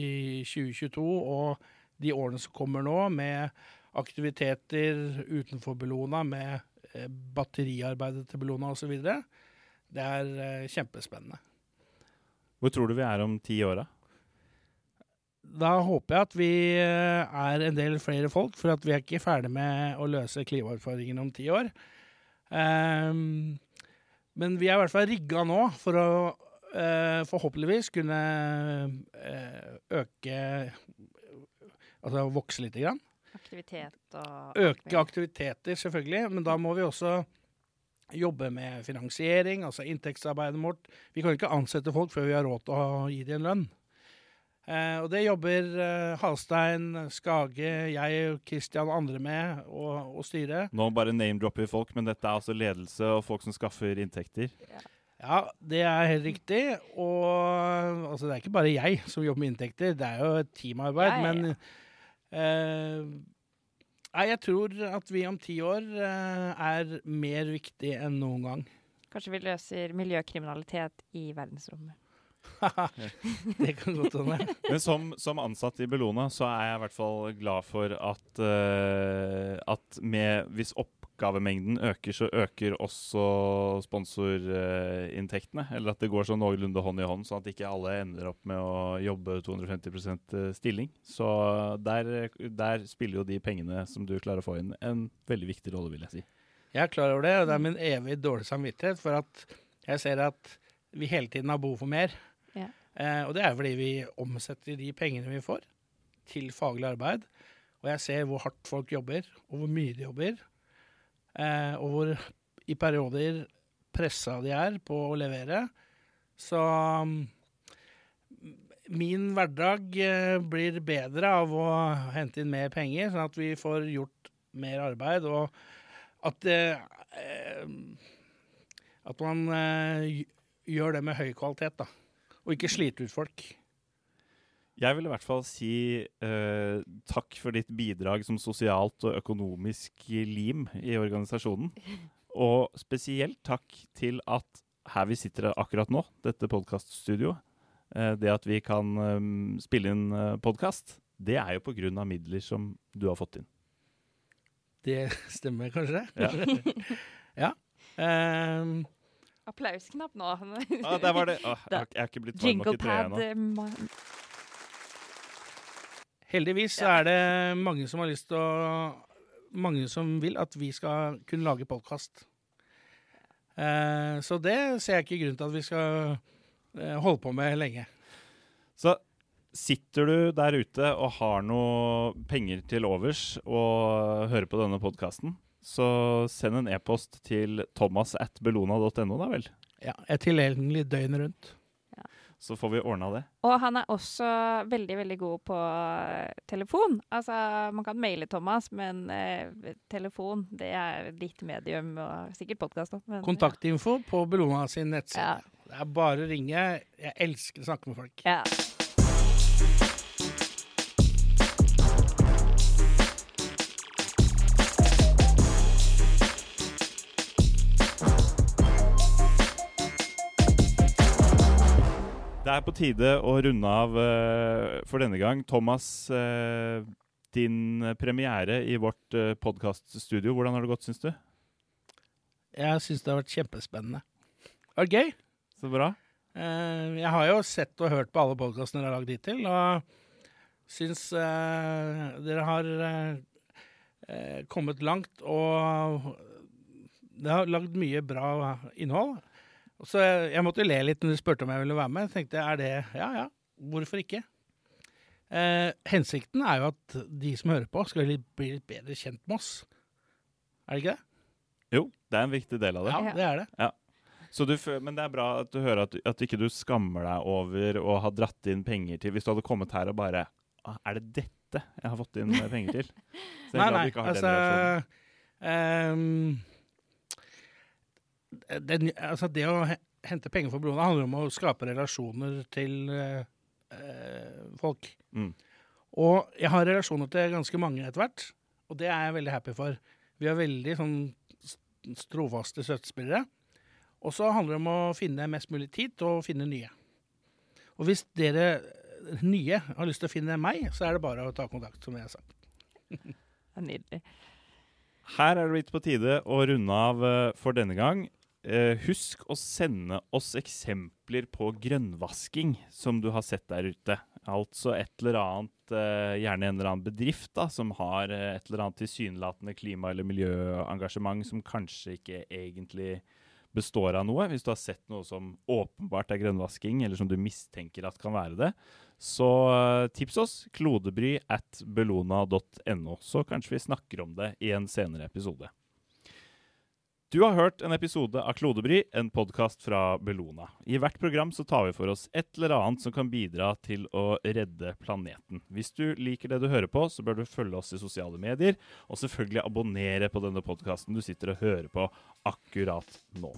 2022 og de årene som kommer nå, med aktiviteter utenfor Bellona, med eh, batteriarbeidet til Bellona osv. Det er eh, kjempespennende. Hvor tror du vi er om ti år, da? Da håper jeg at vi eh, er en del flere folk, for at vi er ikke ferdig med å løse klimautfordringene om ti år. Ehm, men vi er i hvert fall rigga nå for å eh, forhåpentligvis kunne eh, øke Altså vokse lite grann. Aktivitet og Øke aktiviteter, selvfølgelig, men da må vi også jobbe med finansiering, altså inntektsarbeidet vårt. Vi kan ikke ansette folk før vi har råd til å gi dem en lønn. Eh, og det jobber eh, Halstein, Skage, jeg, og Kristian og andre med å, styre. Nå bare name-dropper vi folk, men dette er altså ledelse og folk som skaffer inntekter. Ja, det er helt riktig. Og altså, det er ikke bare jeg som jobber med inntekter, det er jo et teamarbeid. Ja, ja, ja. Men eh, nei, jeg tror at vi om ti år eh, er mer viktig enn noen gang. Kanskje vi løser miljøkriminalitet i verdensrommet. det kan godt hende. Men som, som ansatt i Bellona så er jeg i hvert fall glad for at, uh, at med, hvis oppgavemengden øker, så øker også sponsorinntektene. Eller at det går sånn noenlunde hånd i hånd, sånn at ikke alle ender opp med å jobbe 250% stilling. Så der, der spiller jo de pengene som du klarer å få inn, en veldig viktig rolle, vil jeg si. Jeg er klar over det, og det er min evig dårlige samvittighet for at jeg ser at vi hele tiden har behov for mer. Ja. Eh, og det er fordi vi omsetter de pengene vi får, til faglig arbeid. Og jeg ser hvor hardt folk jobber, og hvor mye de jobber. Eh, og hvor i perioder pressa de er på å levere. Så mm, min hverdag eh, blir bedre av å hente inn mer penger, sånn at vi får gjort mer arbeid. Og at, eh, eh, at man eh, gjør det med høy kvalitet, da. Og ikke slite ut folk. Jeg vil i hvert fall si eh, takk for ditt bidrag som sosialt og økonomisk lim i organisasjonen. Og spesielt takk til at her vi sitter akkurat nå, dette podkaststudioet, eh, det at vi kan eh, spille inn uh, podkast, det er jo av midler som du har fått inn. Det stemmer kanskje? Ja. ja. Um, Applausknapp nå. Ah, der var det. Åh, jeg, har, jeg har ikke blitt varm nok i treet ennå. Eh, heldigvis ja. er det mange som har lyst til å Mange som vil at vi skal kunne lage podkast. så det ser jeg ikke grunn til at vi skal eh, holde på med lenge. Så sitter du der ute og har noe penger til overs og hører på denne podkasten, så send en e-post til thomas at bellona.no, da vel. Ja, jeg er tilgjengelig døgnet rundt. Så får vi ordna det. Og han er også veldig, veldig god på eh, telefon. Altså, man kan maile Thomas, men eh, telefon, det er ditt medium, og sikkert podkast òg. Kontaktinfo på Bellona sin nettside. Ja. Det er bare å ringe. Jeg elsker å snakke med folk. Ja. Det er på tide å runde av uh, for denne gang. Thomas, uh, din premiere i vårt uh, podkaststudio, hvordan har det gått, syns du? Jeg syns det har vært kjempespennende. Det var gøy. Så bra. Uh, jeg har jo sett og hørt på alle podkastene dere har lagd hittil, og syns eh, dere har eh, eh, kommet langt og det har lagd mye bra innhold. Så jeg, jeg måtte le litt når du spurte om jeg ville være med. Jeg tenkte, er det Ja ja, hvorfor ikke? Eh, hensikten er jo at de som hører på, skal bli litt bedre kjent med oss. Er det ikke det? Jo, det er en viktig del av det. Ja, det er det. Ja. Så du, men det er bra at du hører at, at ikke du skammer deg over å ha dratt inn penger til Hvis du hadde kommet her og bare «Ah, Er det dette jeg har fått inn penger til? Så jeg er Nei, glad nei, du ikke har altså den reaksjonen. ehm, den, altså Det å hente penger for Blona handler om å skape relasjoner til eh, folk. Mm. Og jeg har relasjoner til ganske mange etter hvert, og det er jeg veldig happy for. Vi er veldig sånn st- trofaste støttespillere. Og så handler det om å finne mest mulig tid til å finne nye. Og hvis dere nye har lyst til å finne meg, så er det bare å ta kontakt, som jeg har sagt. Det er nydelig. Her er det blitt på tide å runde av eh, for denne gang. Eh, husk å sende oss eksempler på grønnvasking som du har sett der ute. Altså et eller annet, eh, gjerne en eller annen bedrift da, som har eh, et eller annet tilsynelatende klima- eller miljøengasjement som kanskje ikke egentlig består av noe. Hvis du har sett noe som åpenbart er grønnvasking, eller som du mistenker at kan være det, så eh, tips oss klodebry at bellona.no, så kanskje vi snakker om det i en senere episode. Du har hørt en episode av Klodebry, en podkast fra Bellona. I hvert program så tar vi for oss et eller annet som kan bidra til å redde planeten. Hvis du liker det du hører på, så bør du følge oss i sosiale medier, og selvfølgelig abonnere på denne podkasten du sitter og hører på akkurat nå.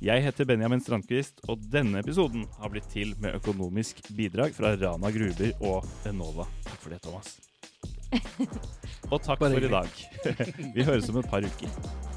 Jeg heter Benjamin Strandquist, og denne episoden har blitt til med økonomisk bidrag fra Rana Gruber og Enova. Takk for det, Thomas. Og takk for i dag. Vi høres om et par uker.